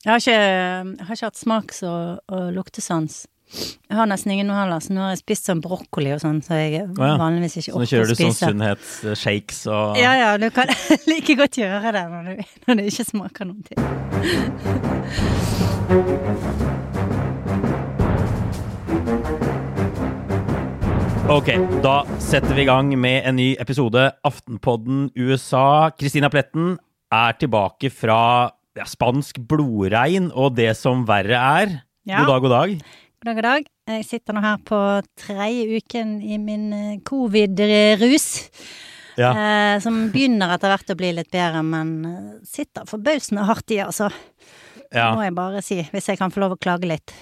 Jeg har ikke, jeg har ikke hatt smaks- og, og luktesans. Jeg har nesten ingen nå heller, så nå har jeg spist sånn brokkoli og sånn, så jeg oh, ja. vanligvis ikke Så nå kjører du sånn sunnhetsshakes og Ja, ja, du kan like godt gjøre det når, du, når det ikke smaker noen ting. Ok, da setter vi i gang med en ny episode Aftenpodden USA. Kristina Pletten er tilbake fra ja, spansk blodregn og det som verre er. Ja. God dag, god dag. God dag, god dag. Jeg sitter nå her på tredje uken i min eh, covid-rus. Ja. Eh, som begynner etter hvert å bli litt bedre, men eh, sitter forbausende hardt i, altså. Ja. Må jeg bare si, hvis jeg kan få lov å klage litt.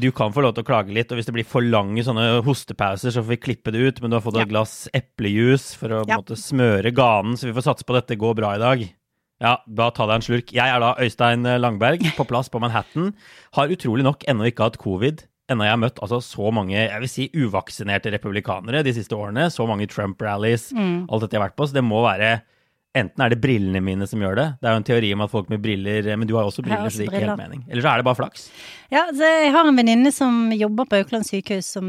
Du kan få lov til å klage litt, og hvis det blir for lange sånne hostepauser, så får vi klippe det ut, men du har fått Ja. et glass eplejus for å Ja. måte, smøre ganen, så vi får satse på at dette går bra i dag. Ja, da ta deg en slurk. Jeg er da Øystein Langberg, på plass på Manhattan. Har utrolig nok ennå ikke hatt covid. Ennå jeg har møtt altså, så mange jeg vil si, uvaksinerte republikanere de siste årene. Så mange Trump-rallies, Mm. alt dette jeg har vært på. Så det må være Enten er det brillene mine som gjør det. Det er jo en teori om at folk med briller Men du har også har briller, også så det gir ikke helt mening. Eller så er det bare flaks. Ja, så jeg har en venninne som jobber på Aukland sykehus, som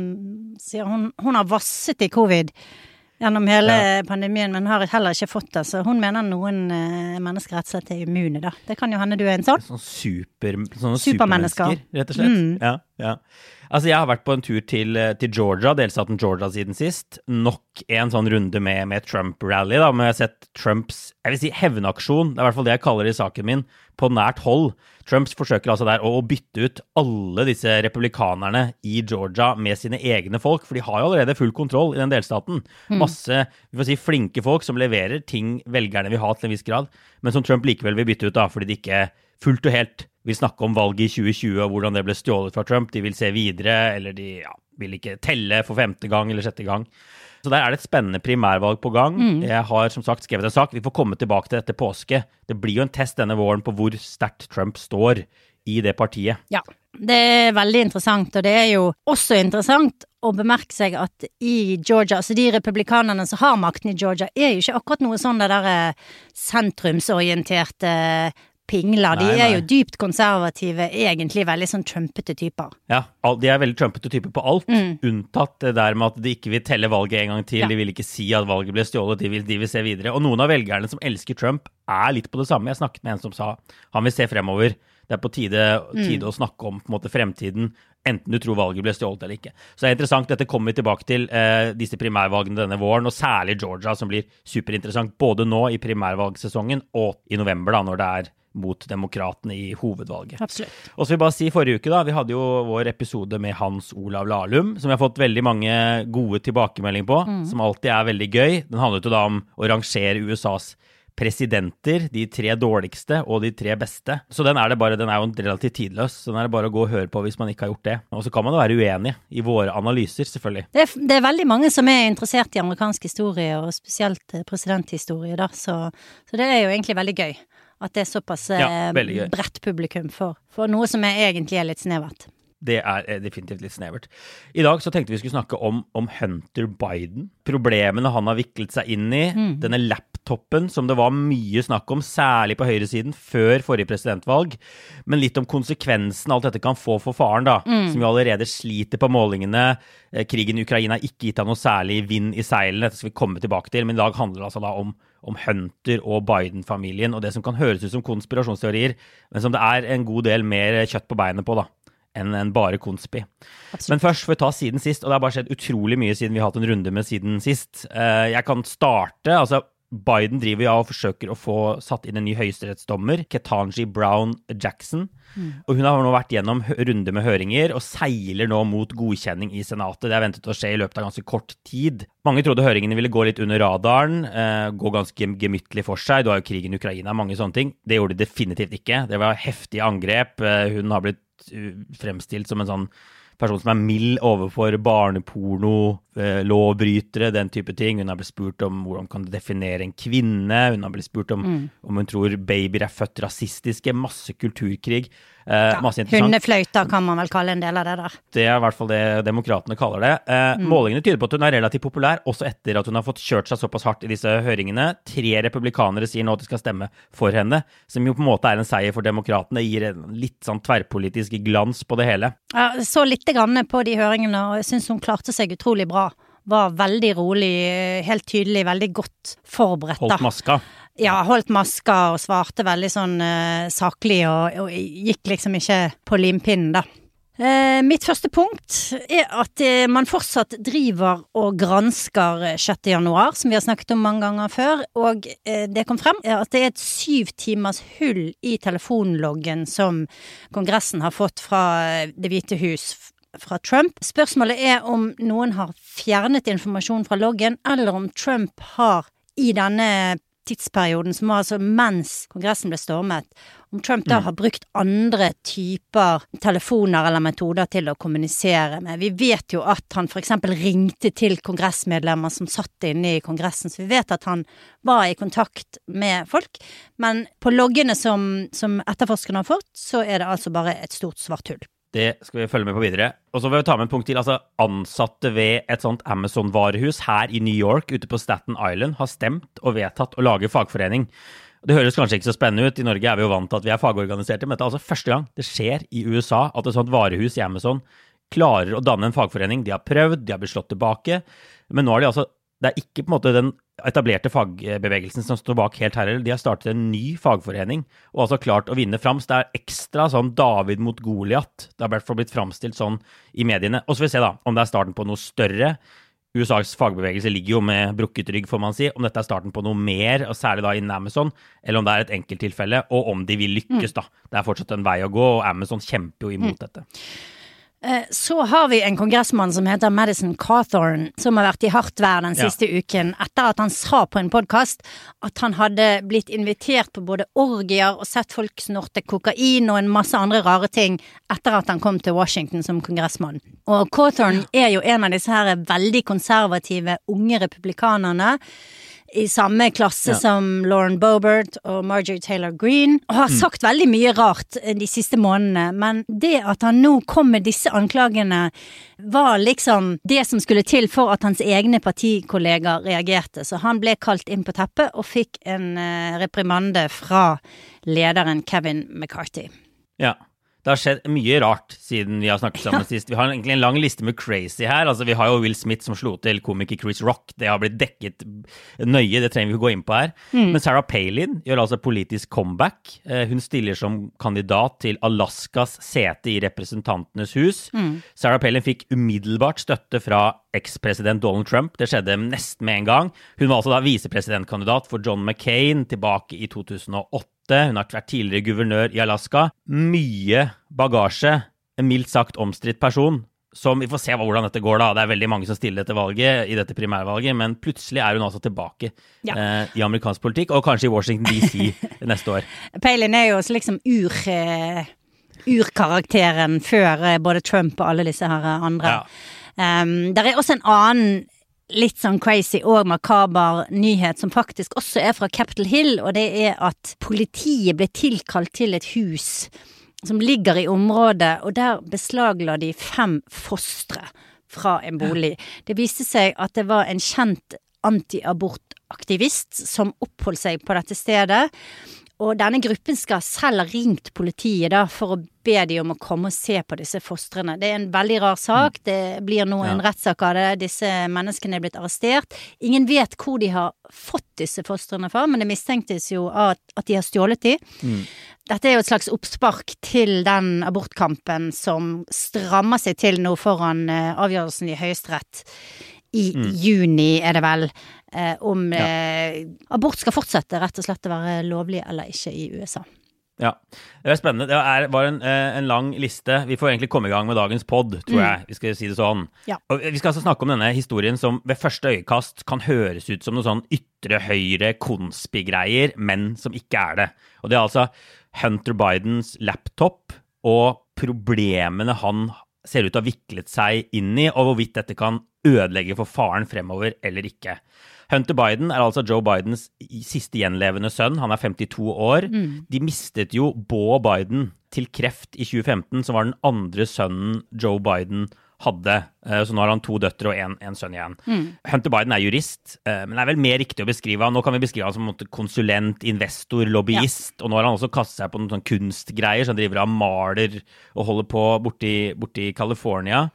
sier hun, hun har vasset i covid gjennom hele pandemien, men har heller ikke fått det. Så hun mener noen eh, mennesker rett og slett er immune, da. Det kan jo hende du er en sånn. Sånn super, sånne supermennesker, rett og slett. Mm. Ja, ja. Altså, jeg har vært på en tur til, eh, til Georgia, delstaten Georgia siden sist. Nok en sånn runde med, med Trump-rally, da. Men jeg har sett Trumps jeg vil si hevnaksjon, det er i hvert fall det jeg kaller det i saken min, på nært hold. Trumps forsøker altså der å, å bytte ut alle disse republikanerne i Georgia med sine egne folk, for de har jo allerede full kontroll i den delstaten. Masse vi får si, flinke folk som leverer ting velgerne vil ha til en viss grad, men som Trump likevel vil bytte ut, da, fordi de ikke fullt og helt vil snakke om valget i 2020 og hvordan det ble stjålet fra Trump. De vil se videre, eller de ja, vil ikke telle for femte gang eller sjette gang. Så der er det et spennende primærvalg på gang. Jeg har som sagt skrevet en sak. Vi får komme tilbake til dette påske. Det blir jo en test denne våren på hvor sterkt Trump står i det partiet. Ja. Det er veldig interessant, og det er jo også interessant å bemerke seg at i Georgia, altså de republikanerne som har makten i Georgia, er jo ikke akkurat noe sånn det derre sentrumsorienterte pingler. De Nei, er jo dypt konservative, egentlig veldig sånn trumpete typer. Ja, De er veldig trumpete typer på alt, unntatt det der med at de ikke vil telle valget en gang til. Ja. De vil ikke si at valget ble stjålet, de vil, de vil se videre. Og noen av velgerne som elsker Trump, er litt på det samme. Jeg snakket med en som sa han vil se fremover. Det er på tide, tide å snakke om måte, fremtiden, enten du tror valget ble stjålet eller ikke. Så det er interessant. Dette kommer vi tilbake til, eh, disse primærvalgene denne våren, og særlig Georgia, som blir superinteressant både nå i primærvalgsesongen og i november, da, når det er mot demokratene i hovedvalget. Absolutt. Og så vil jeg bare si forrige uke, da, vi hadde jo vår episode med Hans Olav Lahlum, som vi har fått veldig mange gode tilbakemeldinger på, som alltid er veldig gøy. Den handlet jo da om å rangere USAs presidenter, de tre dårligste og de tre beste. Så den er det bare, den er jo relativt tidløs, så den er det bare å gå og høre på hvis man ikke har gjort det. Og så kan man jo være uenig i våre analyser, selvfølgelig. Det er, det er veldig mange som er interessert i amerikansk historie, og spesielt eh, presidenthistorie, da, så, så det er jo egentlig veldig gøy. At det er såpass eh, Ja, bredt publikum for, for noe som er, egentlig er litt snevert. Det er eh, definitivt litt snevert. I dag så tenkte vi skulle snakke om, om Hunter Biden. Problemene han har viklet seg inn i. Denne laptopen som det var mye snakk om, særlig på høyresiden, før forrige presidentvalg. Men litt om konsekvensen alt dette kan få for faren, da. Som jo allerede sliter på målingene. Eh, Krigen i Ukraina har ikke gitt ham noe særlig vind i seilene. Dette skal vi komme tilbake til. Men i dag handler det altså da om, om Hunter og Biden-familien, og det som kan høres ut som konspirasjonsteorier, men som det er en god del mer kjøtt på beinet på, da enn en bare konspi. Men først får vi ta siden sist, og det har bare skjedd utrolig mye siden vi har hatt en runde med siden sist. Eh, Jeg kan starte. altså Biden driver ja og forsøker å få satt inn en ny høyesterettsdommer, Ketanji Brown Jackson. Og hun har nå vært gjennom runde med høringer og seiler nå mot godkjenning i Senatet. Det er ventet å skje i løpet av ganske kort tid. Mange trodde høringene ville gå litt under radaren, eh, gå ganske gemyttlig for seg. Du har jo krigen i Ukraina, mange sånne ting. Det gjorde de definitivt ikke. Det var heftige angrep. Eh, Hun har blitt uh, fremstilt som en sånn person som er mild overfor barneporno, eh, lovbrytere, den type ting. Hun har blitt spurt om hvordan kan du definere en kvinne. Hun har blitt spurt om om hun tror babyer er født rasistiske. Masse kulturkrig. Eh, interessant. Hundefløyter kan man vel kalle en del av det der. Det er i hvert fall det demokratene kaller det. Eh, Mm. Målingene tyder på at hun er relativt populær, også etter at hun har fått kjørt seg såpass hardt i disse høringene. Tre republikanere sier nå at de skal stemme for henne, som jo på en måte er en seier for demokratene. Gir en litt sånn tverrpolitisk glans på det hele. Jeg så lite grann på de høringene, og jeg syns hun klarte seg utrolig bra. Var veldig rolig, helt tydelig, veldig godt forberedt. Holdt maska. Ja, holdt maska og svarte veldig sånn eh, saklig, og, og gikk liksom ikke på limpinnen, da. Eh, mitt første punkt er at eh, man fortsatt driver og gransker eh, 6. januar, som vi har snakket om mange ganger før, og eh, det kom frem at det er et syv timers hull i telefonloggen som Kongressen har fått fra eh, Det hvite hus fra Trump. Spørsmålet er om noen har fjernet informasjon fra loggen, eller om Trump har i denne tidsperioden, som var altså mens Kongressen ble stormet, om Trump da har brukt andre typer telefoner eller metoder til å kommunisere med. Vi vet jo at han f.eks. ringte til kongressmedlemmer som satt inne i Kongressen, så vi vet at han var i kontakt med folk. Men på loggene som, som etterforskerne har fått, så er det altså bare et stort svart hull. Det skal vi følge med på videre. Og så vil vi ta med en punkt til. altså Ansatte ved et sånt Amazon-varehus her i New York, ute på Staten Island, har stemt og vedtatt å lage fagforening. Det høres kanskje ikke så spennende ut. I Norge er vi jo vant til at vi er fagorganiserte, men dette er altså første gang det skjer i USA at et sånt varehus i Amazon klarer å danne en fagforening. De har prøvd, de har blitt slått tilbake, men nå har de altså det er ikke på en måte den etablerte fagbevegelsen som står bak helt her heller. De har startet en ny fagforening og altså klart å vinne fram. Så det er ekstra sånn David mot Goliat. Det har i hvert fall blitt framstilt sånn i mediene. Og så får vi se da om det er starten på noe større. USAs fagbevegelse ligger jo med brukket rygg, får man si. Om dette er starten på noe mer, og særlig da innen Amazon, eller om det er et enkelttilfelle, og om de vil lykkes, da. Det er fortsatt en vei å gå, og Amazon kjemper jo imot dette. Eh, Så har vi en kongressmann som heter Madison Cawthorn, som har vært i hardt vær den Ja. siste uken etter at han sa på en podkast at han hadde blitt invitert på både orgier og sett folk snorte kokain og en masse andre rare ting etter at han kom til Washington som kongressmann. Og Cawthorn er jo en av disse her veldig konservative unge republikanerne i samme klasse Ja. som Lauren Boebert og Marjorie Taylor Greene, og har sagt veldig mye rart eh, de siste månedene, men det at han nå kom med disse anklagene, var liksom det som skulle til for at hans egne partikollegaer reagerte, så han ble kalt inn på teppet og fikk en eh, reprimande fra lederen Kevin McCarthy. Ja. Det har skjedd mye rart siden vi har snakket sammen sist. Vi har egentlig en lang liste med crazy her. Altså, vi har jo Will Smith som slo til komiker Chris Rock. Det har blitt dekket nøye, det trenger vi ikke gå inn på her. Men Sarah Palin gjør altså politisk comeback. Eh, Hun stiller som kandidat til Alaskas sete i Representantenes hus. Sarah Palin fikk umiddelbart støtte fra ekspresident Donald Trump. Det skjedde nesten med en gang. Hun var altså da visepresidentkandidat for John McCain tilbake i 2008. Hun har vært tidligere guvernør i Alaska. Mye bagasje. En mildt sagt omstridt person. Som Vi får se hvordan dette går, da. Det er veldig mange som stiller dette valget, i dette primærvalget, men plutselig er hun altså tilbake Ja. eh, i amerikansk politikk, og kanskje i Washington DC neste år. Palin er jo også liksom ur... Eh, urkarakteren før eh, både Trump og alle disse her andre. Ja. Um, der er også en annen litt sånn crazy og makaber nyhet som faktisk også er fra Capitol Hill, og det er at politiet ble tilkalt til et hus som ligger i området, og der beslagla de fem fostre fra en bolig. Det viste seg at det var en kjent antiabortaktivist som oppholdt seg på dette stedet. Og denne gruppen skal selv ha ringt politiet da, for å be de om å komme og se på disse fostrene. Det er en veldig rar sak. Det blir nå en Ja. rettssak av det. Disse menneskene er blitt arrestert. Ingen vet hvor de har fått disse fostrene fra, men det mistenktes jo at, at de har stjålet de. Dette er jo et slags oppspark til den abortkampen som strammer seg til nå foran eh, avgjørelsen i Høyesterett i juni, er det vel, eh, om eh, abort skal fortsette rett og slett å være lovlig eller ikke i USA. Ja, det er spennende. Det er, var en, eh, en lang liste. Vi får egentlig komme i gang med dagens pod, tror jeg. Vi skal si det sånn. Ja. Vi skal altså snakke om denne historien som ved første øyekast kan høres ut som noe sånn ytre høyre konspigreier, men som ikke er det. Og det er altså Hunter Bidens laptop og problemene han ser ut til å ha viklet seg inn i, og hvorvidt dette kan ødelegge for faren fremover eller ikke. Hunter Biden er altså Joe Bidens siste gjenlevende sønn. Han er 52 år. Mm. De mistet jo Beau Biden til kreft i 2015, som var den andre sønnen Joe Biden hadde. Eh, så nå har han to døtre og én sønn igjen. Mm. Hunter Biden er jurist, eh, men det er vel mer riktig å beskrive han. Nå kan vi beskrive han som konsulent, investor, lobbyist. Ja. Og nå har han også kastet seg på noen sånn kunstgreier, så han driver og maler og holder på borti, borti California.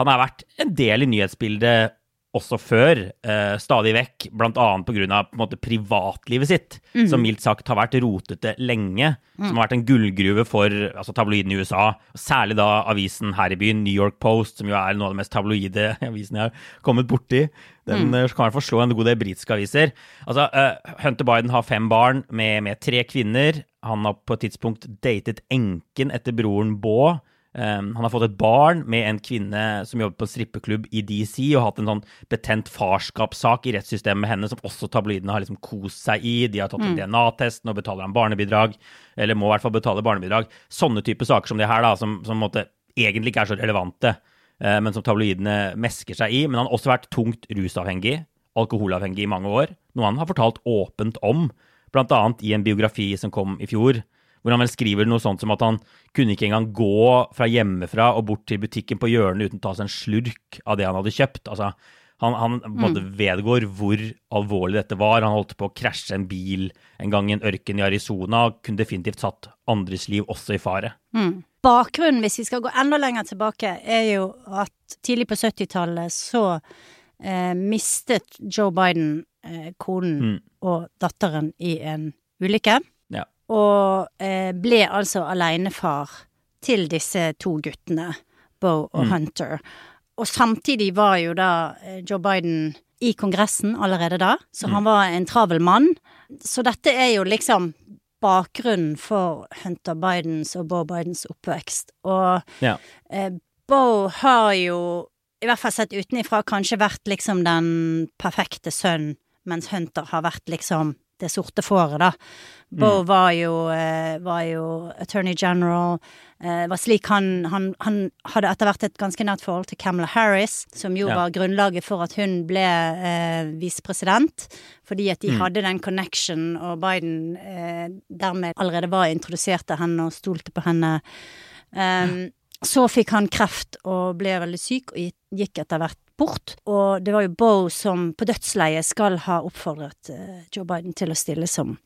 Han har vært en del i nyhetsbildet også før, eh, stadig vekk, bl.a. pga. privatlivet sitt, mm. som mildt sagt har vært rotete lenge. Mm. Som har vært en gullgruve for altså, tabloiden i USA. Særlig da avisen her i byen, New York Post, som jo er noe av de mest tabloide avisene jeg har kommet borti. Den mm. Eh, kan i hvert fall slå en god del britiske aviser. Altså, uh, Hunter Biden har fem barn med, med tre kvinner. Han har på et tidspunkt datet enken etter broren Baugh. Um, han har fått et barn med en kvinne som jobber på en strippeklubb i DC, og hatt en sånn betent farskapssak i rettssystemet med henne, som også tabloidene har liksom kost seg i. De har tatt en mm. DNA-test, nå betaler han barnebidrag, eller må i hvert fall betale barnebidrag. Sånne typer saker som det her, da, som, som måtte, egentlig ikke er så relevante, uh, men som tabloidene mesker seg i. Men han har også vært tungt rusavhengig, alkoholavhengig i mange år, noe han har fortalt åpent om, bl.a. i en biografi som kom i fjor hvor han vel skriver noe sånt som at han kunne ikke engang gå fra hjemmefra og bort til butikken på hjørnet uten å ta seg en slurk av det han hadde kjøpt. Altså, han, han mm. vedgår hvor alvorlig dette var. Han holdt på å krasje en bil en gang i en ørken i Arizona og kunne definitivt satt andres liv også i fare. Mm. Bakgrunnen, hvis vi skal gå enda lenger tilbake, er jo at tidlig på 70-tallet så eh, mistet Joe Biden eh, konen mm. og datteren i en ulykke. Og eh, ble altså alenefar til disse to guttene, Bo og mm. Hunter. Og samtidig var jo da eh, Joe Biden i Kongressen allerede da, så mm. han var en travel mann. Så dette er jo liksom bakgrunnen for Hunter Bidens og Bo Bidens oppvekst. Og ja. eh, Bo har jo, i hvert fall sett utenifra, kanskje vært liksom den perfekte sønn, mens Hunter har vært liksom det sorte fåret, da. Bo mm. var, jo, eh, var, jo, attorney general. Eh, var slik han, han, han, hadde etter hvert et ganske nært forhold til Camilla Harris, som jo ja. var grunnlaget for at hun ble eh, visepresident. Fordi at de mm. hadde den connection, og Biden eh, dermed allerede var introdusert til henne og stolte på henne. Um, så fikk han kreft og ble veldig syk, og gikk etter hvert bort. Og det var jo Boe som på dødsleiet skal ha oppfordret uh, Joe Biden til å stille som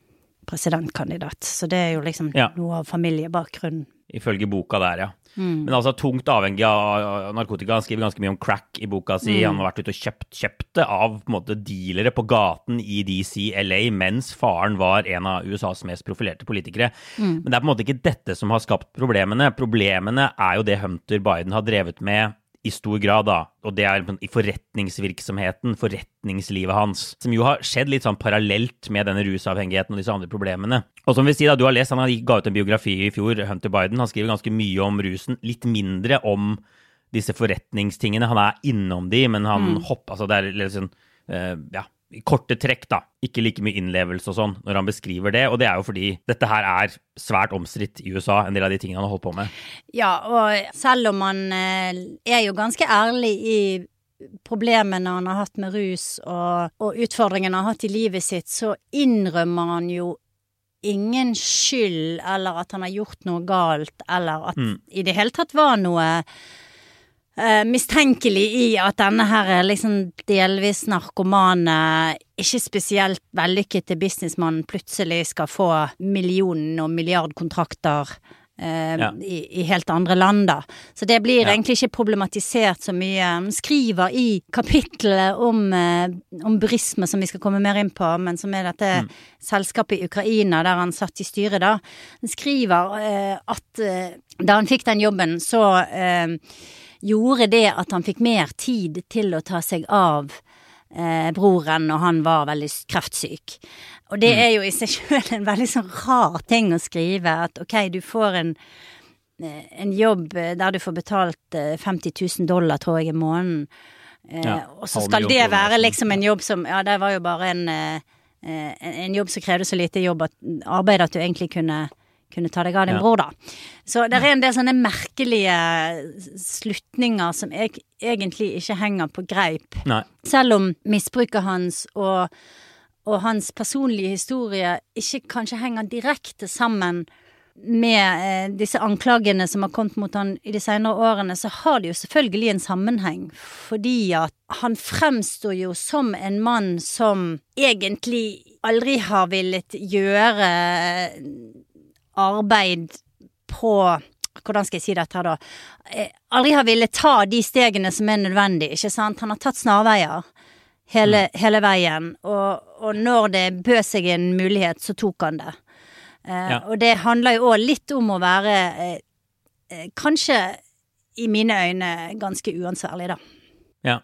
presidentkandidat. Så det er jo liksom ja. noe av familiebakgrunnen. Ifølge boka der, ja. Mm. Men altså tungt avhengig av narkotika. Han skriver ganske mye om crack i boka si. Mm. Han har vært ute og kjøpt, kjøpt det av på en måte, dealere på gaten i DC, LA, mens faren var en av USAs mest profilerte politikere. Mm. Men det er på en måte ikke dette som har skapt problemene. Problemene er jo det Hunter Biden har drevet med i stor grad, da, og det er i forretningsvirksomheten, forretningslivet hans, som jo har skjedd litt sånn parallelt med denne rusavhengigheten og disse andre problemene. Og som vi sier, da, du har lest, han ga ut en biografi i fjor, Hunter Biden. Han skriver ganske mye om rusen, litt mindre om disse forretningstingene. Han er innom de, men han mm. hopper Altså, det er sånn uh, Ja i korte trekk, da, ikke like mye innlevelse og sånn når han beskriver det. Og det er jo fordi dette her er svært omstridt i USA, en del av de tingene han har holdt på med. Ja, og selv om han eh, er jo ganske ærlig i problemene han har hatt med rus og, og utfordringene han har hatt i livet sitt, så innrømmer han jo ingen skyld, eller at han har gjort noe galt, eller at mm. i det hele tatt var noe uh, mistenkelig i at denne her liksom delvis narkomane, ikke spesielt vellykkede businessmannen plutselig skal få millionen- og milliardkontrakter. Uh, ja. i, i, helt andre land, da. Så det blir ja. egentlig ikke problematisert så mye. Han skriver i kapittelet om, uh, om Brisme, som vi skal komme mer inn på, men som er dette mm. selskapet i Ukraina der han satt i styret, da. Han skriver uh, at da han fikk den jobben, så gjorde det at han fikk mer tid til å ta seg av eh, broren når han var veldig kreftsyk. Og det mm. er jo i seg sjøl en veldig sånn rar ting å skrive, at ok, du får en, eh, en jobb eh, der du får betalt 50 eh, 000 dollar, tror jeg, i måneden. Ja, og så skal det være liksom en jobb som Ja, det var jo bare en, en jobb som krevde så lite jobb at, arbeid at du egentlig kunne kunne ta deg av din Ja. bror, da. Så det er en del sånne merkelige slutninger som jeg egentlig ikke henger på greip. Nei. Selv om misbruket hans og, og hans personlige historie ikke kanskje henger direkte sammen med eh, disse anklagene som har kommet mot han i de senere årene, så har det jo selvfølgelig en sammenheng. Fordi at han fremstår jo som en mann som egentlig aldri har villet gjøre arbeid på hvordan skal jeg si dette her, da? Eh, Aldri har villet ta de stegene som er nødvendig, ikke sant? Han har tatt snarveier hele, hele veien, og, og når det bød seg en mulighet, så tok han det. Eh, Ja. Og det handler jo òg litt om å være eh, eh, kanskje i mine øyne ganske uansvarlig, da. Ja.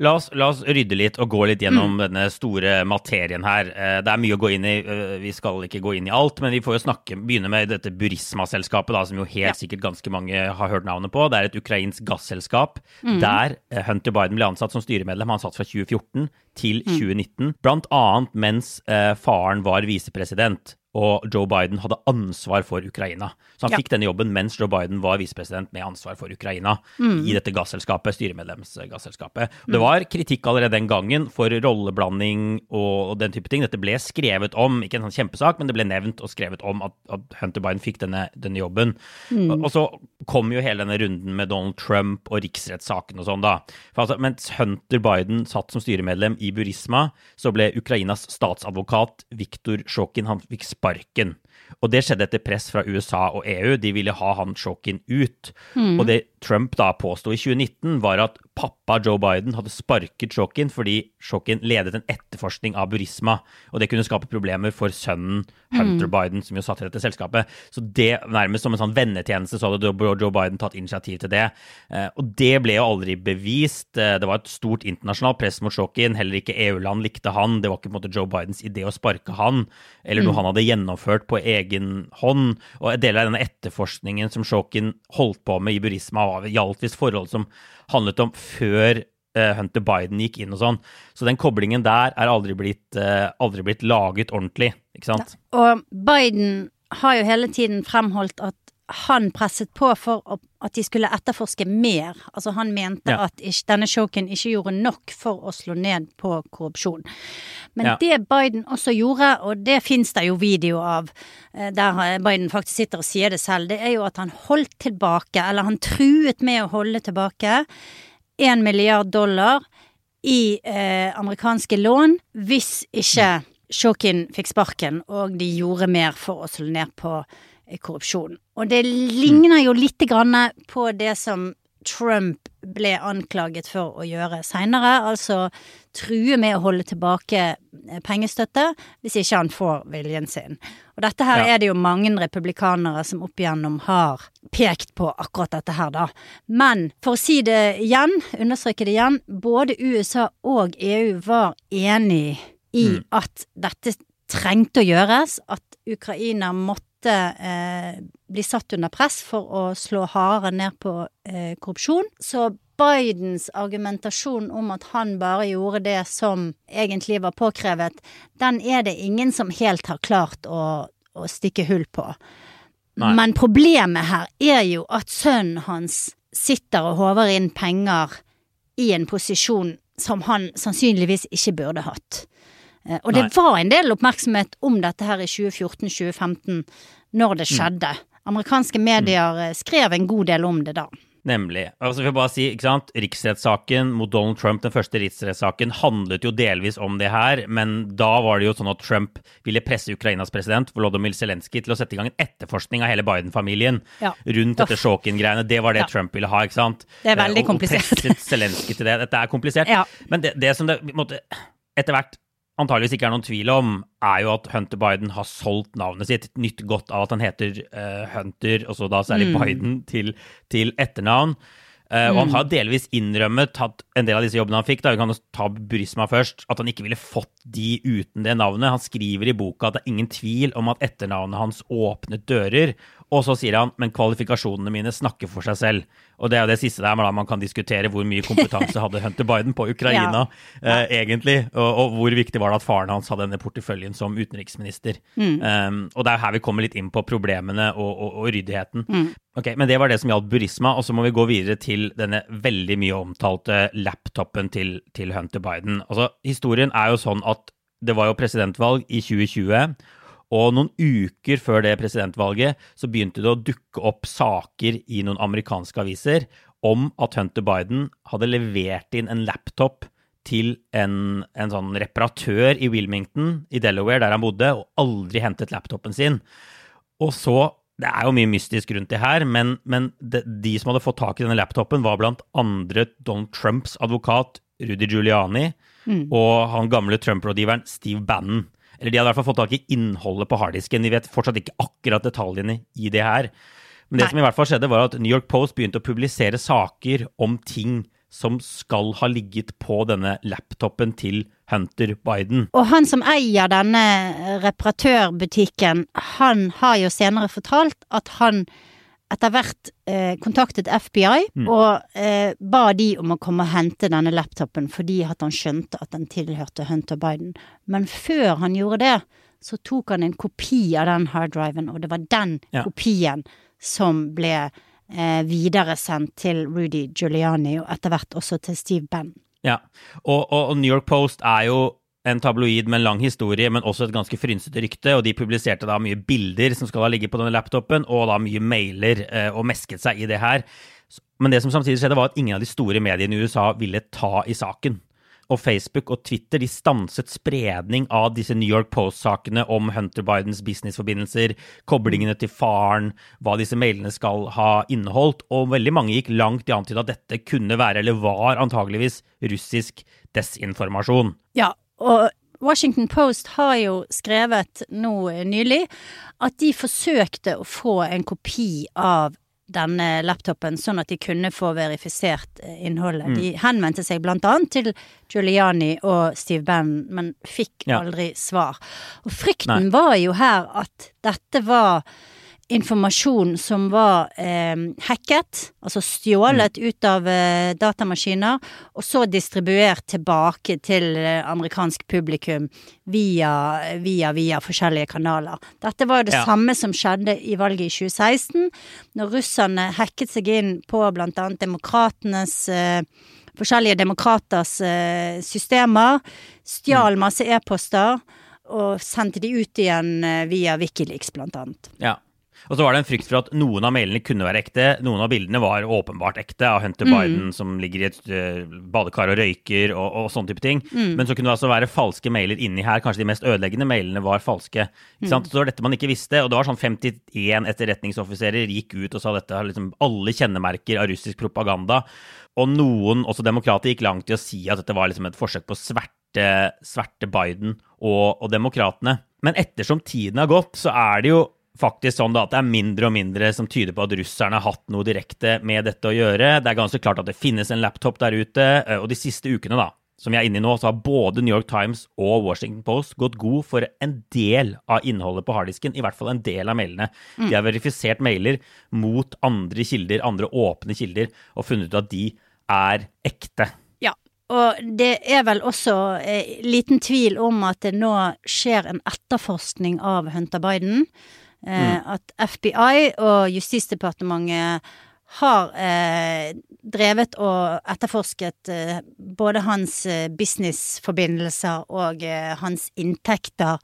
La oss, la oss rydde litt og gå litt gjennom denne store materien her. Eh, Det er mye å gå inn i. eh, Vi skal ikke gå inn i alt, men vi får jo snakke, begynne med dette Burisma-selskapet, som jo helt Ja. sikkert ganske mange har hørt navnet på. Det er et ukrainsk gasselskap der eh, Hunter Biden ble ansatt som styremedlem. Han satt fra 2014 til 2019, blant annet mens faren var visepresident. Og Joe Biden hadde ansvar for Ukraina. Så han Ja. fikk denne jobben mens Joe Biden var visepresident med ansvar for Ukraina i dette gasselskapet, styremedlemsgasselskapet. Mm. Det var kritikk allerede den gangen for rolleblanding og, den type ting. Dette ble skrevet om, ikke en sånn kjempesak, men det ble nevnt og skrevet om at, at Hunter Biden fikk denne, denne jobben. Og, og så kom jo hele denne runden med Donald Trump og riksrettssaken og sånn, da. For altså, mens Hunter Biden satt som styremedlem i Burisma, så ble Ukrainas statsadvokat Viktor Sjåkin han fikk sparken. Og det skjedde etter press fra USA og EU. De ville ha han Shokin ut. Og det Trump da påsto i 2019, var at pappa Joe Biden hadde sparket Shokin fordi Shokin ledet en etterforskning av Burisma, og det kunne skape problemer for sønnen Hunter Biden, som jo satt i dette selskapet. Så det nærmest som en sånn vennetjeneste så hadde Joe Biden tatt initiativ til det. Eh, Og det ble jo aldri bevist. Eh, Det var et stort internasjonalt press mot Shokin. Heller ikke EU-land likte han. Det var ikke på en måte Joe Bidens idé å sparke han, eller noe han hadde gjennomført på egen hånd. Og en del av denne etterforskningen som Shokin holdt på med i Burisma, var- gjaldt visst forhold som handlet om før Hunter Biden gikk inn og sånn. Så den koblingen der er aldri blitt, eh, aldri blitt laget ordentlig, ikke sant? Og Biden har jo hele tiden fremholdt at han presset på for at de skulle etterforske mer. Altså han mente Ja. at denne Shokin ikke gjorde nok for å slå ned på korrupsjon. Men Ja. det Biden også gjorde, og det fins det jo video av, eh, der Biden faktisk sitter og sier det selv, det er jo at han holdt tilbake, eller han truet med å holde tilbake, én milliard dollar i eh, amerikanske lån hvis ikke Shokin fikk sparken og de gjorde mer for å slå ned på eh, korrupsjon. Og det ligner jo lite grann på det som Trump ble anklaget for å gjøre seinere, altså true med å holde tilbake eh, pengestøtte hvis ikke han får viljen sin. Og dette her Ja. er det jo mange republikanere som opp igjennom har pekt på akkurat dette her, da. Men for å si det igjen, understreke det igjen, både USA og EU var enig i at dette trengte å gjøres, at Ukraina måtte eh, bli satt under press for å slå hardere ned på eh, korrupsjon. Så Bidens argumentasjon om at han bare gjorde det som egentlig var påkrevet, den er det ingen som helt har klart å, å stikke hull på. Nei. Men problemet her er jo at sønnen hans sitter og håver inn penger i en posisjon som han sannsynligvis ikke burde hatt. Eh, Og det Nei. var en del oppmerksomhet om dette her i 2014-2015, når det skjedde. Amerikanske medier eh, skrev en god del om det da. Nemlig. Altså, jeg bare si, ikke sant? Riksrettssaken mot Donald Trump, den første riksrettssaken, handlet jo delvis om det her, men da var det jo sånn at Trump ville presse Ukrainas president Volodymyr Zelenskyj til å sette i gang en etterforskning av hele Biden-familien Ja. rundt dette Shokin-greiene. Det var det Ja. Trump ville ha, ikke sant? Det er veldig komplisert. og- komplisert. Og presset Zelenskyj til det. Dette er komplisert. Ja. Men det, det som det måtte, etter hvert antageligvis ikke er noen tvil om, er jo at Hunter Biden har solgt navnet sitt, nytt godt av at han heter uh, Hunter, og så da særlig Mm. Biden, til, til etternavn. Eh, Og han har delvis innrømmet at en del av disse jobbene han fikk, da vi kan ta Burisma først, at han ikke ville fått de uten det navnet. Han skriver i boka at det er ingen tvil om at etternavnet hans åpnet dører, Og så sier han men kvalifikasjonene mine snakker for seg selv. Og det er jo det siste der, men da man kan diskutere hvor mye kompetanse hadde Hunter Biden på Ukraina ja. eh, egentlig, og, og, hvor viktig var det at faren hans hadde denne porteføljen som utenriksminister. Mm. Um, og det er her vi kommer litt inn på problemene og, og, og ryddigheten. Mm. Ok, Men det var det som gjaldt Burisma, og så må vi gå videre til denne veldig mye omtalte laptopen til, til Hunter Biden. Altså, Historien er jo sånn at det var jo presidentvalg i 2020. Og noen uker før det presidentvalget så begynte det å dukke opp saker i noen amerikanske aviser om at Hunter Biden hadde levert inn en laptop til en, en sånn reparatør i Wilmington i Delaware, der han bodde, og aldri hentet laptopen sin. Og så Det er jo mye mystisk rundt det her, men, men de, de, som hadde fått tak i denne laptopen, var blant andre Donald Trumps advokat Rudy Giuliani mm. og han gamle Trump-rådgiveren Steve Bannon. Eller de hadde i hvert fall fått tak i innholdet på harddisken. De vet fortsatt ikke akkurat detaljene i det her. Men det Nei. som i hvert fall skjedde, var at New York Post begynte å publisere saker om ting som skal ha ligget på denne laptopen til Hunter Biden. Og han som eier denne reparatørbutikken, han har jo senere fortalt at han etter hvert eh, kontaktet FBI mm. og eh, ba de om å komme og hente denne laptopen fordi han skjønte at den tilhørte Hunter Biden. Men før han gjorde det, så tok han en kopi av den harddriven, og det var den ja. kopien som ble eh, videresendt til Rudy Giuliani, og etter hvert også til Steve Bannon. Ja, og, og, New York Post er jo en tabloid med en lang historie, men også et ganske frynsete rykte. Og de publiserte da mye bilder som skal ha ligget på denne laptopen, og da mye mailer, eh, og mesket seg i det her. Men det som samtidig skjedde, var at ingen av de store mediene i USA ville ta i saken. Og Facebook og Twitter de stanset spredning av disse New York Post-sakene om Hunter Bidens businessforbindelser, koblingene til faren, hva disse mailene skal ha inneholdt. Og veldig mange gikk langt i å antyde at dette kunne være, eller var antageligvis, russisk desinformasjon. Ja, og Washington Post har jo skrevet nå nylig at de forsøkte å få en kopi av denne laptopen, sånn at de kunne få verifisert eh, innholdet. Mm. De henvendte seg blant annet til Giuliani og Steve Bannon, men fikk ja. aldri svar. Og frykten Nei. var jo her at dette var informasjon som var eh, hacket, altså stjålet mm. ut av eh, datamaskiner, og så distribuert tilbake til eh, amerikansk publikum via, via, via forskjellige kanaler. Dette var jo det ja. samme som skjedde i valget i 2016, når russerne hacket seg inn på blant annet demokratenes eh, Forskjellige demokraters eh, systemer, stjal mm. masse e-poster og sendte de ut igjen eh, via Wikileaks, blant annet. Ja. Og så var det en frykt for at noen av mailene kunne være ekte. Noen av bildene var åpenbart ekte, av Hunter mm. Biden som ligger i et uh, badekar og røyker og, og sånne type ting. Mm. Men så kunne det altså være falske mailer inni her. Kanskje de mest ødeleggende mailene var falske. Ikke sant? Mm. Så det var dette man ikke visste. Og det var sånn 51 etterretningsoffiserer gikk ut og sa dette har liksom alle kjennemerker av russisk propaganda. Og noen, også demokrater, gikk langt i å si at dette var liksom et forsøk på å sverte, sverte Biden og, og demokratene. Men ettersom tiden har gått, så er det jo faktisk sånn da, at det er mindre og mindre som tyder på at russerne har hatt noe direkte med dette å gjøre. Det er ganske klart at det finnes en laptop der ute, eh, og de siste ukene, da, som vi er inne i nå, så har både New York Times og Washington Post gått god for en del av innholdet på harddisken, i hvert fall en del av mailene. De har verifisert mailer mot andre kilder, andre åpne kilder, og funnet ut at de er ekte. Ja, og det er vel også eh, liten tvil om at det nå skjer en etterforskning av Hunter Biden. Eh, mm. At FBI og Justisdepartementet har eh, drevet og etterforsket eh, både hans eh, businessforbindelser og eh, hans inntekter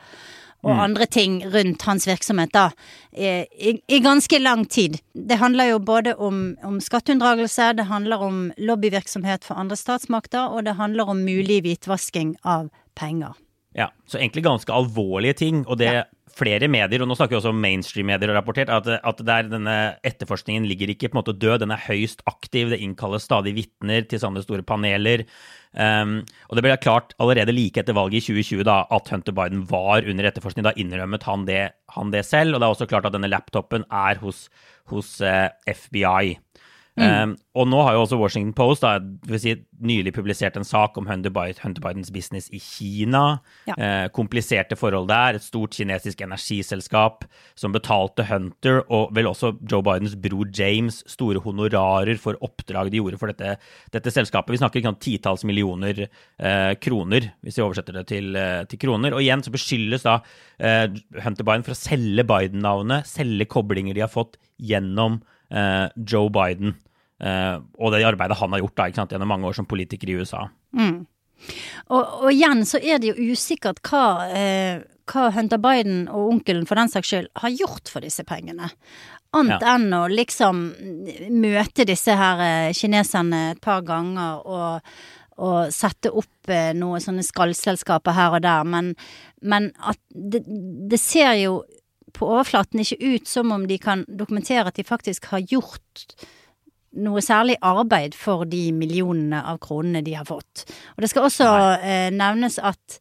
og mm. andre ting rundt hans virksomhet, da, i, i, ganske lang tid. Det handler jo både om, om skatteunndragelse, det handler om lobbyvirksomhet for andre statsmakter, og det handler om mulig hvitvasking av penger. Ja, så egentlig ganske alvorlige ting. Og det ja. Flere medier, og nå snakker vi også om mainstream-medier, har rapportert, at, at denne etterforskningen ligger ikke på en måte død, den er høyst aktiv. Det innkalles stadig vitner til sånne store paneler. Um, og det ble klart allerede like etter valget i 2020 da, at Hunter Biden var under etterforskning. Da innrømmet han det, han det selv. Og det er også klart at denne laptopen er hos, hos uh, eh, FBI. Um, og nå har jo også Washington Post da, si, nylig publisert en sak om Hunter, Biden, Hunter Bidens business i Kina. Ja. Uh, kompliserte forhold der. Et stort kinesisk energiselskap som betalte Hunter, og vel også Joe Bidens bror James, store honorarer for oppdrag de gjorde for dette, dette selskapet. Vi snakker om titalls millioner uh, kroner, hvis vi oversetter det til, uh, til, kroner. Og igjen så beskyldes da eh, Hunter Biden for å selge Biden-navnet, selge koblinger de har fått gjennom Joe Biden. Uh, og det arbeidet han har gjort da, sant, gjennom mange år som politiker i USA. Mm. Og, og, igjen så er det jo usikkert hva, eh, hva, Hunter Biden og onkelen for den saks skyld har gjort for disse pengene. Annet ja. enn å liksom møte disse her eh, kineserne et par ganger og, og sette opp eh, noen sånne skallselskaper her og der. Men, men at det, det ser jo på overflaten ikke ut som om de kan dokumentere at de faktisk har gjort noe særlig arbeid for de millionene av kronene de har fått. Og det skal også eh, nevnes at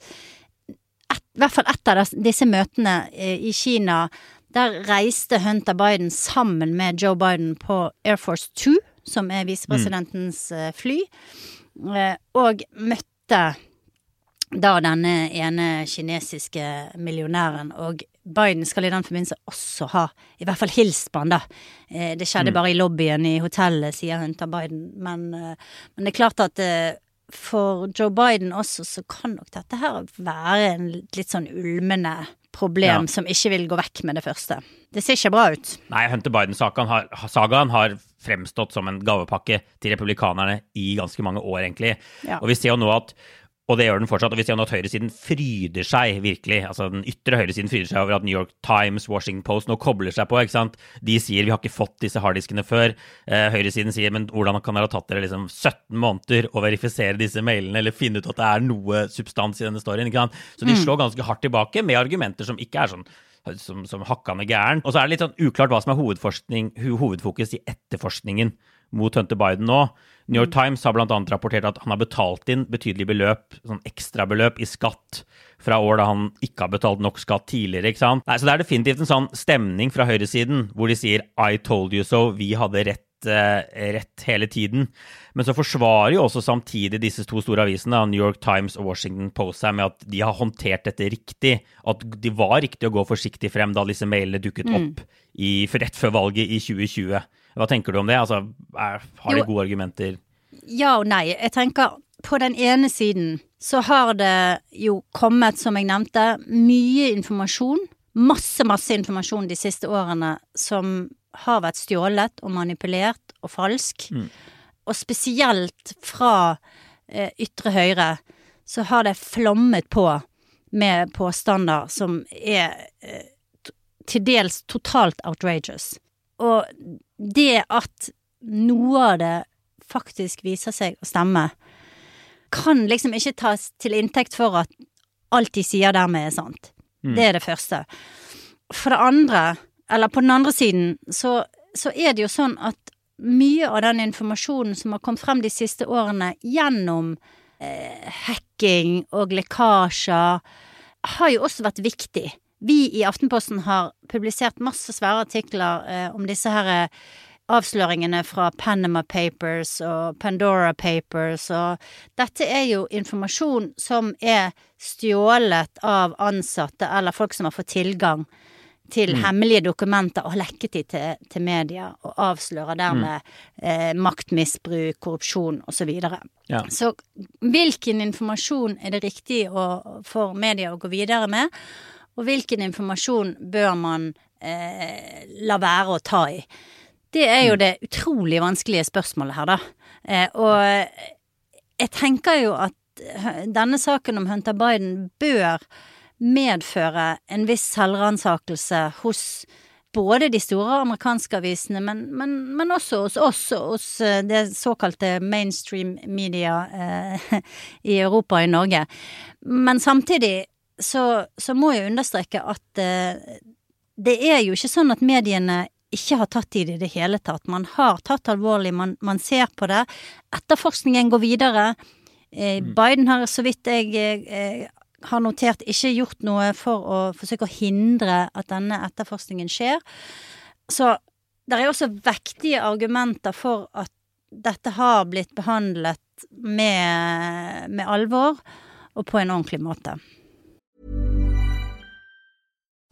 et, i hvert fall ett av disse møtene eh, i Kina, der reiste Hunter Biden sammen med Joe Biden på Air Force Two, som er visepresidentens mm. fly, eh, og møtte da denne ene kinesiske millionæren. Og Biden skal i den forbindelse også ha i hvert fall hilst på han, da. Eh, det skjedde mm. bare i lobbyen i hotellet, sier Hunter Biden. Men, eh, men, det er klart at eh, for Joe Biden også, så kan nok dette her være en litt sånn ulmende problem ja. som ikke vil gå vekk med det første. Det ser ikke bra ut. Nei, Hunter Biden-sagaen har, har, fremstått som en gavepakke til republikanerne i ganske mange år, egentlig. Ja. Og vi ser jo nå at og det gjør den fortsatt. Og vi ser nå at høyresiden fryder seg virkelig. Altså Den ytre høyresiden fryder seg over at New York Times, Washington Post nå kobler seg på. ikke sant? De sier vi har ikke fått disse harddiskene før. Eh, høyresiden sier men hvordan kan dere ha tatt dere liksom 17 måneder å verifisere disse mailene eller finne ut at det er noe substans i denne storyen? ikke sant? Så de mm. slår ganske hardt tilbake med argumenter som ikke er sånn som, som hakkande gæren. Og så er det litt sånn uklart hva som er hovedfokus i etterforskningen mot Hunter Biden nå. New York. Times har bl.a. rapportert at han har betalt inn betydelige beløp, sånn ekstrabeløp, i skatt fra år da han ikke har betalt nok skatt tidligere. ikke sant? Nei, Så det er definitivt en sånn stemning fra høyresiden hvor de sier 'I told you so', vi hadde rett, eh, rett hele tiden. Men så forsvarer jo også samtidig disse to store avisene, New York Times og Washington Post, seg med at de har håndtert dette riktig. At de var riktig å gå forsiktig frem da disse mailene dukket mm. opp i, rett før valget i 2020. Hva tenker du om det? Altså, er, har de gode argumenter? Ja og nei. Jeg tenker på den ene siden så har det jo kommet, som jeg nevnte, mye informasjon. Masse, masse informasjon de siste årene som har vært stjålet og manipulert og falsk. Mm. Og spesielt fra eh, ytre høyre så har det flommet på med påstander som er eh, til dels totalt outrageous. Og det at noe av det faktisk viser seg å stemme, kan liksom ikke tas til inntekt for at alt de sier dermed er sant. Mm. Det er det første. For det andre, eller på den andre siden, så, så er det jo sånn at mye av den informasjonen som har kommet frem de siste årene gjennom eh, hacking og lekkasjer, har jo også vært viktig. Vi i Aftenposten har publisert masse svære artikler eh, om disse her eh, avsløringene fra Panama Papers og Pandora Papers, og dette er jo informasjon som er stjålet av ansatte eller folk som har fått tilgang til mm. hemmelige dokumenter og lekket de til, til media, og avslører dermed mm. eh, maktmisbruk, korrupsjon osv. Så, videre. ja. så hvilken informasjon er det riktig å, for media å gå videre med? Og hvilken informasjon bør man eh, la være å ta i? Det er jo mm. det utrolig vanskelige spørsmålet her, da. Eh, og jeg tenker jo at denne saken om Hunter Biden bør medføre en viss selvransakelse hos både de store amerikanske avisene, men, men, men også hos oss, hos eh, det såkalte mainstream media eh, i Europa og i Norge. Men samtidig så, så, må jeg understreke at eh, det er jo ikke sånn at mediene ikke har tatt i det i det hele tatt. Man har tatt alvorlig, man, man ser på det. Etterforskningen går videre. Eh, mm. Biden har, så vidt jeg eh, har notert, ikke gjort noe for å forsøke å hindre at denne etterforskningen skjer. Så det er også vektige argumenter for at dette har blitt behandlet med, med alvor og på en ordentlig måte.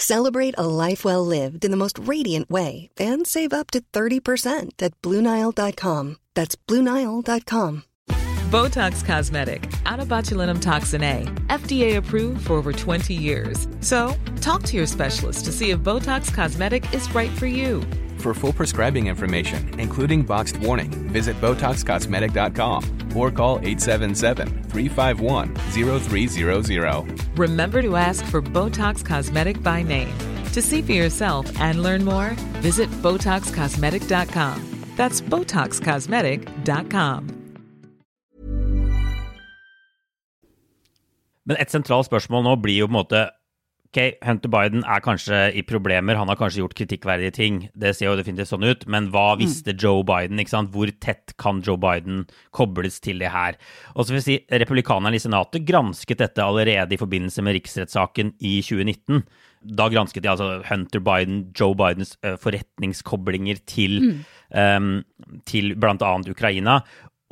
Celebrate a life well lived in the most radiant way and save up to 30% at BlueNile.com. That's BlueNile.com. Botox Cosmetic, out of botulinum toxin A, FDA approved for over 20 years. So, talk to your specialist to see if Botox Cosmetic is right for you. For full prescribing information, including boxed warning, visit BotoxCosmetic.com or call 877-351-0300. Remember to ask for Botox Cosmetic by name. To see for yourself and learn more, visit BotoxCosmetic.com. That's BotoxCosmetic.com. Men et sentralt spørsmål nå blir jo på en måte Ok, Hunter Biden er kanskje i problemer, han har kanskje gjort kritikkverdige ting. Det ser jo definitivt sånn ut, men hva visste Joe Biden? ikke sant? Hvor tett kan Joe Biden kobles til det her? Og så vil jeg si, Republikanerne i Senatet gransket dette allerede i forbindelse med riksrettssaken i 2019. Da gransket de altså Hunter Biden, Joe Bidens uh, forretningskoblinger til, mm. um, til bl.a. Ukraina.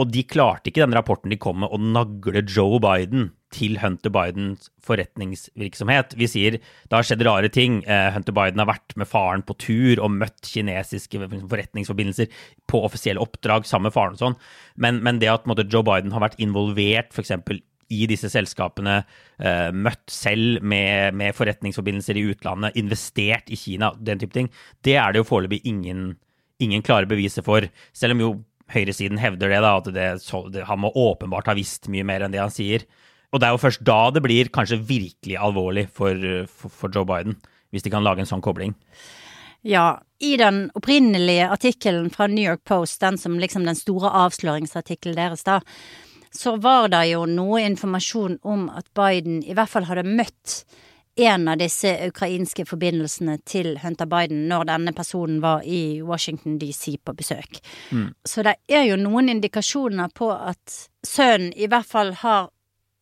Og de klarte ikke den rapporten de kom med, å nagle Joe Biden til Hunter Bidens forretningsvirksomhet. Vi sier det har skjedd rare ting. Eh, Hunter Biden har vært med faren på tur og møtt kinesiske forretningsforbindelser på offisielle oppdrag sammen med faren og sånn. Men, men, det at måtte, Joe Biden har vært involvert f.eks. i disse selskapene, eh, møtt selv med, med, forretningsforbindelser i utlandet, investert i Kina, den type ting, det er det jo foreløpig ingen, ingen klare beviser for. Selv om jo høyresiden hevder det, da, at det, han må åpenbart ha visst mye mer enn det han sier. Og det er jo først da det blir kanskje virkelig alvorlig for, for, for Joe Biden, hvis de kan lage en sånn kobling. Ja, i den opprinnelige artikkelen fra New York Post, den som liksom den store avsløringsartikkelen deres, da, så var det jo noe informasjon om at Biden i hvert fall hadde møtt en av disse ukrainske forbindelsene til Hunter Biden når denne personen var i Washington DC på besøk. Mm. Så det er jo noen indikasjoner på at sønnen i hvert fall har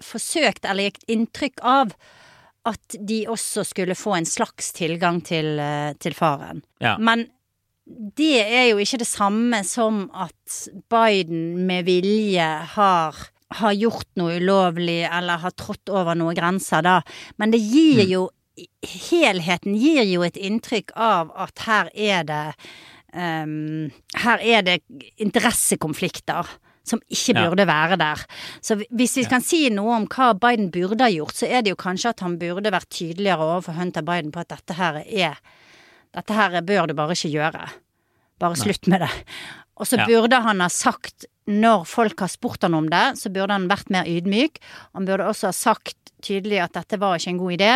forsøkt eller gitt inntrykk av at de også skulle få en slags tilgang til, eh, til faren. Ja. Men det er jo ikke det samme som at Biden med vilje har, har gjort noe ulovlig eller har trådt over noen grenser, da. Men det gir mm. jo Helheten gir jo et inntrykk av at her er det um, Her er det interessekonflikter som ikke burde være der. Så hvis vi kan si noe om hva Biden burde ha gjort, så er det jo kanskje at han burde vært tydeligere overfor Hunter Biden på at dette her er Dette her bør du bare ikke gjøre. Bare slutt med det. Og så burde han ha sagt, når folk har spurt han om det, så burde han vært mer ydmyk. Han burde også ha sagt tydelig at dette var ikke en god idé.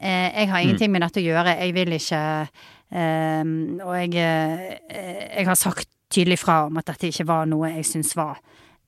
Eh, jeg har ingenting mm. med dette å gjøre. Jeg vil ikke eh, Og jeg, eh, jeg har sagt tydelig fra om at dette ikke var noe jeg syntes var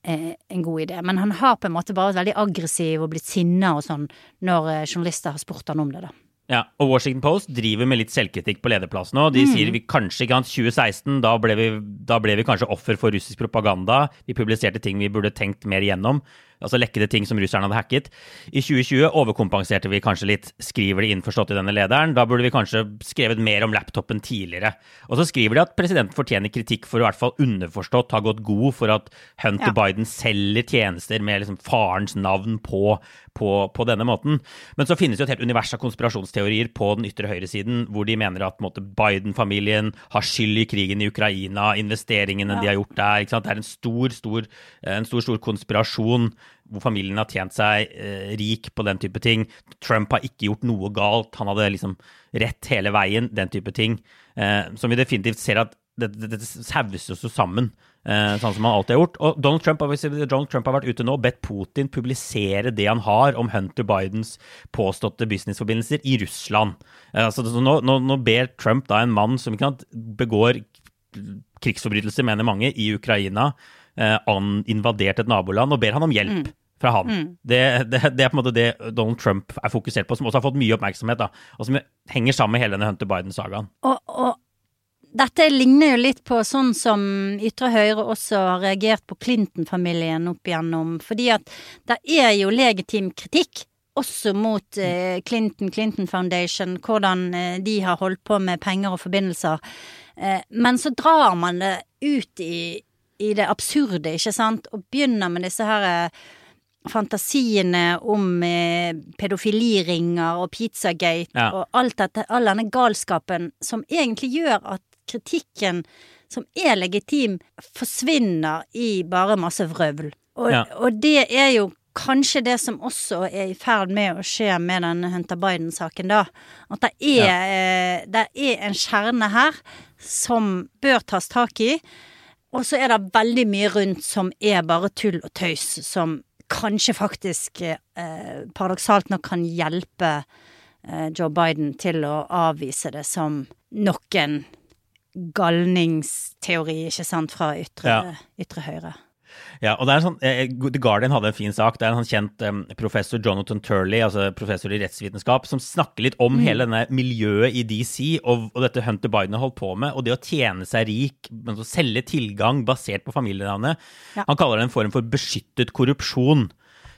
eh, en god idé. Men han har på en måte bare vært veldig aggressiv og blitt sinna og sånn når eh, journalister har spurt han om det, da. Ja, og Washington Post driver med litt selvkritikk på lederplass nå. De mm. sier vi kanskje ikke 2016, da ble, vi, da ble vi kanskje offer for russisk propaganda. Vi publiserte ting vi burde tenkt mer igjennom altså lekkede ting som russerne hadde hacket. I 2020 overkompenserte vi kanskje litt, skriver de innforstått i denne lederen. Da burde vi kanskje skrevet mer om laptopen tidligere. Og så skriver de at presidenten fortjener kritikk for å i hvert fall underforstått ha gått god for at Hunter ja. Biden selger tjenester med liksom farens navn på, på, på, denne måten. Men så finnes det jo et helt univers av konspirasjonsteorier på den ytre høyresiden, hvor de mener at Biden-familien har skyld i krigen i Ukraina, investeringene ja. de har gjort der. Det er en stor, stor, en stor, stor konspirasjon hvor familien har tjent seg eh, rik på den type ting. Trump har ikke gjort noe galt, han hadde liksom rett hele veien, den type ting. Eh, som vi definitivt ser at dette det, sauses jo sammen, eh, sånn som han alltid har gjort. Og Donald Trump, Donald Trump har vært ute nå og bedt Putin publisere det han har om Hunter Bidens påståtte businessforbindelser i Russland. Eh, altså, nå, nå, nå, ber Trump da en mann som ikke begår krigsforbrytelser, mener mange, i Ukraina, invadert et naboland og ber han om hjelp. Mm. fra han. Det, det, det er på en måte det Donald Trump er fokusert på, som også har fått mye oppmerksomhet, da, og som henger sammen med hele denne Hunter Biden-sagaen. Og, og dette ligner jo litt på sånn som ytre høyre også har reagert på Clinton-familien opp igjennom, fordi at det er jo legitim kritikk. Også mot eh, Clinton, Clinton Foundation, hvordan eh, de har holdt på med penger og forbindelser. Eh, men så drar man det ut i, i det absurde, ikke sant, og begynner med disse her eh, fantasiene om eh, pedofiliringer og Pizzagate Ja. og alt dette, all denne galskapen som egentlig gjør at kritikken som er legitim, forsvinner i bare masse vrøvl. Og, Ja. og det er jo kanskje det som også er i ferd med å skje med denne Hunter Biden-saken, da. At det er, eh, det er en kjerne her som bør tas tak i. Og så er det veldig mye rundt som er bare tull og tøys, som kanskje faktisk eh, paradoksalt nok kan hjelpe eh, Joe Biden til å avvise det som nok en galningsteori, ikke sant, fra ytre, Ja. ytre høyre. Ja, og det er en sånn, eh, The Guardian hadde en fin sak. Det er en sånn kjent um, professor Jonathan Turley, altså professor i rettsvitenskap, som snakker litt om hele denne miljøet i DC og, og dette Hunter Biden har holdt på med, og det å tjene seg rik, men å selge tilgang basert på familienavnet. Ja. Han kaller det en form for beskyttet korrupsjon.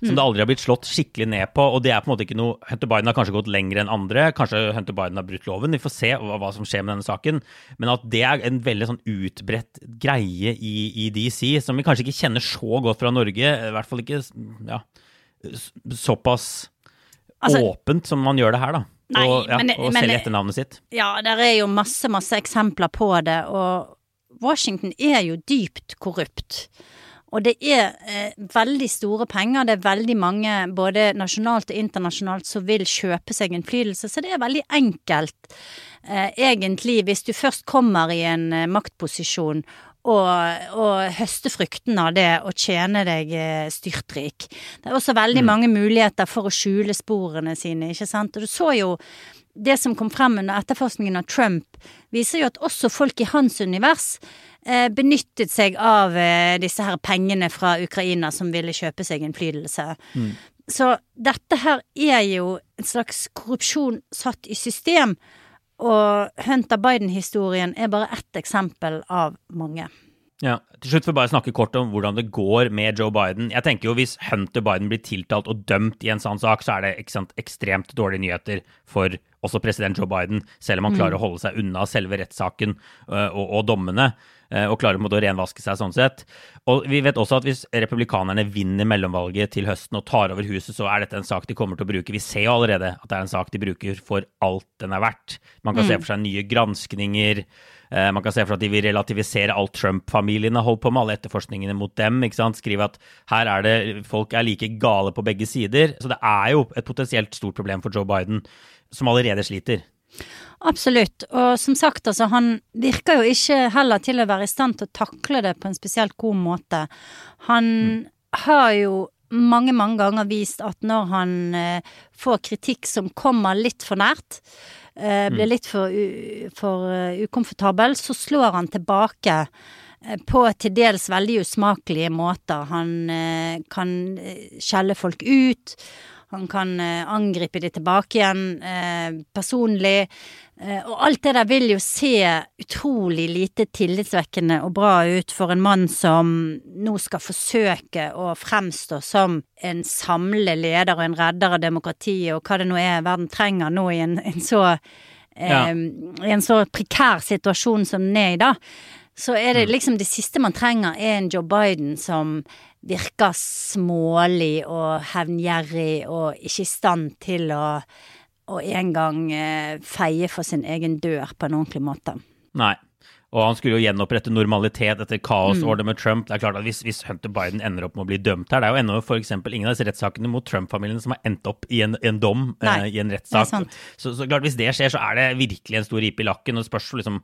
Som det aldri har blitt slått skikkelig ned på. Og det er på en måte ikke noe Hunter Biden har kanskje gått lenger enn andre. Kanskje Hunter Biden har brutt loven. Vi får se hva, hva som skjer med denne saken. Men at det er en veldig sånn utbredt greie i, i DC, som vi kanskje ikke kjenner så godt fra Norge. I hvert fall ikke ja, såpass Altså- åpent som man gjør det her, da. Nei, og ja, men- og selge etternavnet sitt. Ja, der er jo masse, masse eksempler på det, og Washington er jo dypt korrupt. Og det er eh, veldig store penger, det er veldig mange både nasjonalt og internasjonalt som vil kjøpe seg innflytelse, så det er veldig enkelt, eh, egentlig, hvis du først kommer i en eh, maktposisjon og, og høste fruktene av det og tjene deg eh, styrtrik. Det er også veldig mange muligheter for å skjule sporene sine, ikke sant. Og du så jo det som kom frem under etterforskningen av Trump, viser jo at også folk i hans univers eh, benyttet seg av eh, disse her pengene fra Ukraina som ville kjøpe seg innflytelse. Så dette her er jo en slags korrupsjon satt i system, og Hunter Biden-historien er bare ett eksempel av mange. Ja, Til slutt får vi bare snakke kort om hvordan det går med Joe Biden. Jeg tenker jo Hvis Hunter Biden blir tiltalt og dømt i en sånn sak, så er det sant, ekstremt dårlige nyheter for også president Joe Biden, selv om han klarer å holde seg unna selve rettssaken øh, og, og dommene. øh, Og klarer på en måte å renvaske seg sånn sett. Og vi vet også at hvis republikanerne vinner mellomvalget til høsten og tar over huset, så er dette en sak de kommer til å bruke. Vi ser jo allerede at det er en sak de bruker for alt den er verdt. Man kan se for seg nye granskninger. Eh, Man kan se for seg at de vil relativisere alt Trump-familien har holdt på med, alle etterforskningene mot dem. ikke sant? Skrive at her er det folk er like gale på begge sider. Så det er jo et potensielt stort problem for Joe Biden, som allerede sliter. Absolutt. Og som sagt, altså, han virker jo ikke heller til å være i stand til å takle det på en spesielt god måte. Han har jo mange, mange ganger vist at når han eh, får kritikk som kommer litt for nært, blir litt for, for eh, ukomfortabel, så slår han tilbake eh, på til dels veldig usmakelige måter. Han eh, kan eh, skjelle folk ut. Han kan eh, angripe de tilbake igjen eh, personlig. Eh, og alt det der vil jo se utrolig lite tillitsvekkende og bra ut for en mann som nå skal forsøke å fremstå som en samlende leder og en redder av demokratiet, og hva det nå er verden trenger nå i en, en så Ja. I en så prekær situasjon som den er i da. Så er det liksom det siste man trenger, er en Joe Biden som virker smålig og hevngjerrig og ikke i stand til å, å engang eh, feie for sin egen dør på en ordentlig måte. Nei. Og han skulle jo gjenopprette normalitet etter kaosåret med Trump. Det er klart at hvis, hvis Hunter Biden ender opp med å bli dømt her Det er jo ennå eksempel ingen av disse rettssakene mot Trump-familien som har endt opp i en, en dom Nei, eh, i en rettssak. Så, så klart hvis det skjer, så er det virkelig en stor ripe i lakken. Og det spørs liksom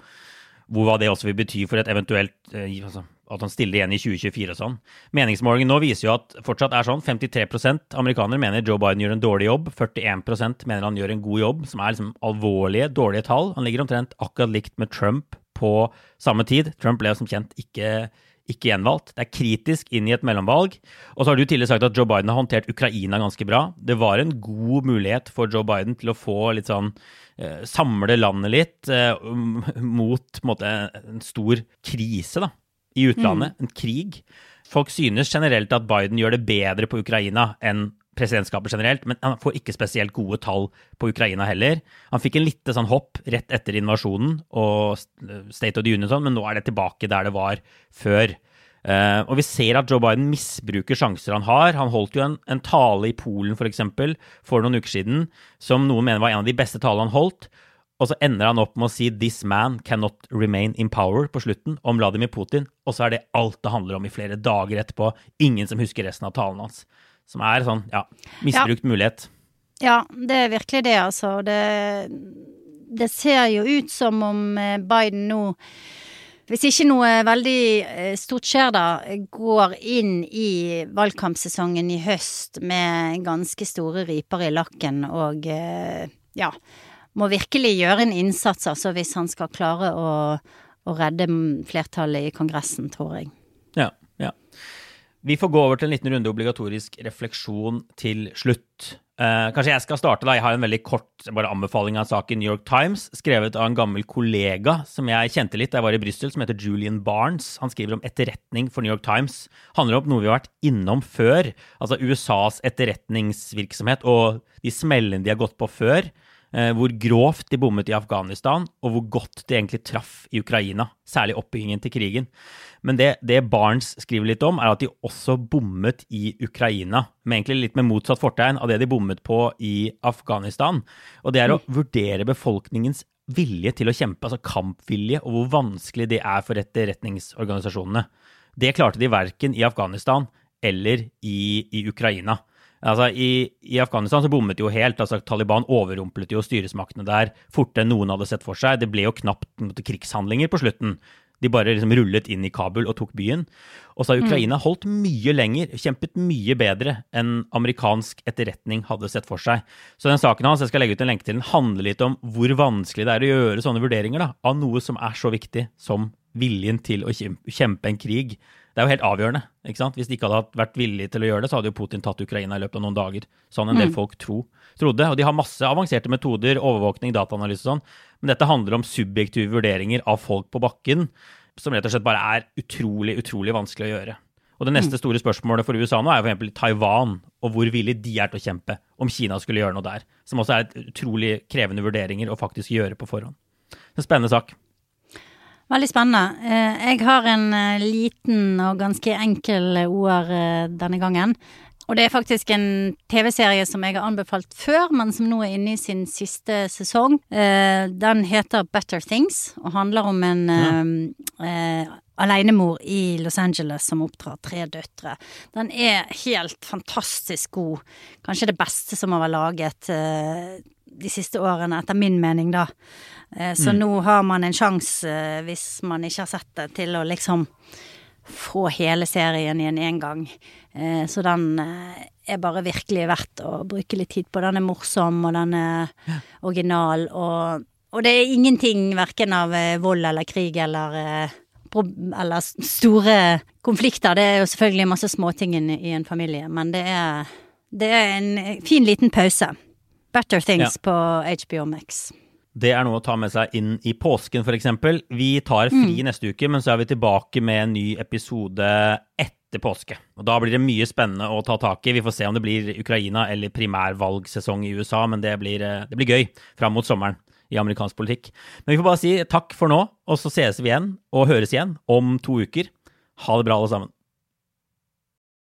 hvor hva det også vil bety for et eventuelt eh, altså, At han stiller igjen i 2024 og sånn. Meningsmålingen nå viser jo at fortsatt er sånn. 53% amerikanere mener Joe Biden gjør en dårlig jobb. 41% mener han gjør en god jobb, som er liksom alvorlige, dårlige tall. Han ligger omtrent akkurat likt med Trump på samme tid. Trump ble som kjent ikke ikke gjenvalgt. Det er kritisk inn i et mellomvalg. Og så har du tidligere sagt at Joe Biden har håndtert Ukraina ganske bra. Det var en god mulighet for Joe Biden til å få litt sånn eh, Samle landet litt eh, mot en, måte, en stor krise da, i utlandet. Mm. En krig. Folk synes generelt at Biden gjør det bedre på Ukraina enn presidentskapet generelt, men han får ikke spesielt gode tall på Ukraina heller. Han fikk en lite sånn hopp rett etter invasjonen og State of the Union, sånn, men nå er det tilbake der det var før. Uh, og vi ser at Joe Biden misbruker sjanser han har. Han holdt jo en, en tale i Polen for, eksempel, for noen uker siden som noen mener var en av de beste talene han holdt. Og så ender han opp med å si 'This man cannot remain in power' på slutten om Vladimir Putin. Og så er det alt det handler om i flere dager etterpå. Ingen som husker resten av talen hans. Som er sånn, ja, misbrukt ja. mulighet. Ja, det er virkelig det, altså. Det, det ser jo ut som om eh, Biden nå hvis ikke noe veldig eh, stort skjer da, går inn i valgkampsesongen i høst med ganske store riper i lakken og eh, ja, må virkelig gjøre en innsats altså hvis han skal klare å, å redde flertallet i Kongressen, tror jeg. Ja, ja. Vi får gå over til en liten runde obligatorisk refleksjon til slutt. Eh, kanskje jeg skal starte, da. Jeg har en veldig kort bare anbefaling av en sak i New York Times, skrevet av en gammel kollega som jeg kjente litt da jeg var i Brussel, som heter Julian Barnes. Han skriver om etterretning for New York Times. Handler om noe vi har vært innom før. Altså USAs etterretningsvirksomhet og de smellene de har gått på før. Eh, hvor grovt de bommet i Afghanistan, og hvor godt de egentlig traff i Ukraina. Særlig oppbyggingen til krigen. Men det, det Barents skriver litt om, er at de også bommet i Ukraina. Med egentlig litt med motsatt fortegn av det de bommet på i Afghanistan. Og det er å mm. vurdere befolkningens vilje til å kjempe, altså kampvilje, og hvor vanskelig det er for etterretningsorganisasjonene. Det klarte de verken i Afghanistan eller i, i Ukraina. Altså, i, i, Afghanistan så bommet de jo helt. altså Taliban overrumplet jo styresmaktene der fortere enn noen hadde sett for seg. Det ble jo knapt måte, krigshandlinger på slutten. De bare liksom rullet inn i Kabul og tok byen. Og så har Ukraina mm. holdt mye lenger, kjempet mye bedre enn amerikansk etterretning hadde sett for seg. Så den saken hans, jeg skal legge ut en lenke til den, handler litt om hvor vanskelig det er å gjøre sånne vurderinger da, av noe som er så viktig som viljen til å kjempe en krig. Det er jo helt avgjørende. ikke sant? Hvis de ikke hadde vært villige til å gjøre det, så hadde jo Putin tatt Ukraina i løpet av noen dager. Sånn en del mm. folk tro, trodde. Og de har masse avanserte metoder, overvåkning, dataanalyse og sånn. Men dette handler om subjektive vurderinger av folk på bakken, som rett og slett bare er utrolig, utrolig vanskelig å gjøre. Og det neste mm. store spørsmålet for USA nå er f.eks. Taiwan, og hvor villig de er til å kjempe om Kina skulle gjøre noe der. Som også er et utrolig krevende vurderinger å faktisk gjøre på forhånd. En spennende sak. Veldig spennende. Eh, jeg har en eh, liten og ganske enkel eh, denne gangen. Og det er faktisk en TV-serie som jeg har anbefalt før, men som nå er inne i sin siste sesong. Den heter Better Things, og handler om en ja. eh alenemor i Los Angeles som oppdrar tre døtre. Den er helt fantastisk god. Kanskje det beste som har vært laget de siste årene, etter min mening, da. Eh, så mm. nå har man en sjanse, hvis man ikke har sett det, til å liksom få hele serien i en engang. Eh, så den eh, er bare virkelig verdt å bruke litt tid på. Den er morsom, og den er original, og, og det er ingenting verken av eh, vold eller krig eller eller store konflikter. Det er jo selvfølgelig masse småting i en familie, men det er, det er en fin liten pause. Better Things ja. på HBO Max. Det er noe å ta med seg inn i påsken, f.eks. Vi tar fri mm. neste uke, men så er vi tilbake med en ny episode etter påske. Og Da blir det mye spennende å ta tak i. Vi får se om det blir Ukraina eller primærvalgsesong i USA, men det blir, eh, det blir gøy fram mot sommeren i amerikansk politikk. Men vi får bare si takk for nå, og så sees vi igjen og høres igjen om to uker. Ha det bra, alle sammen.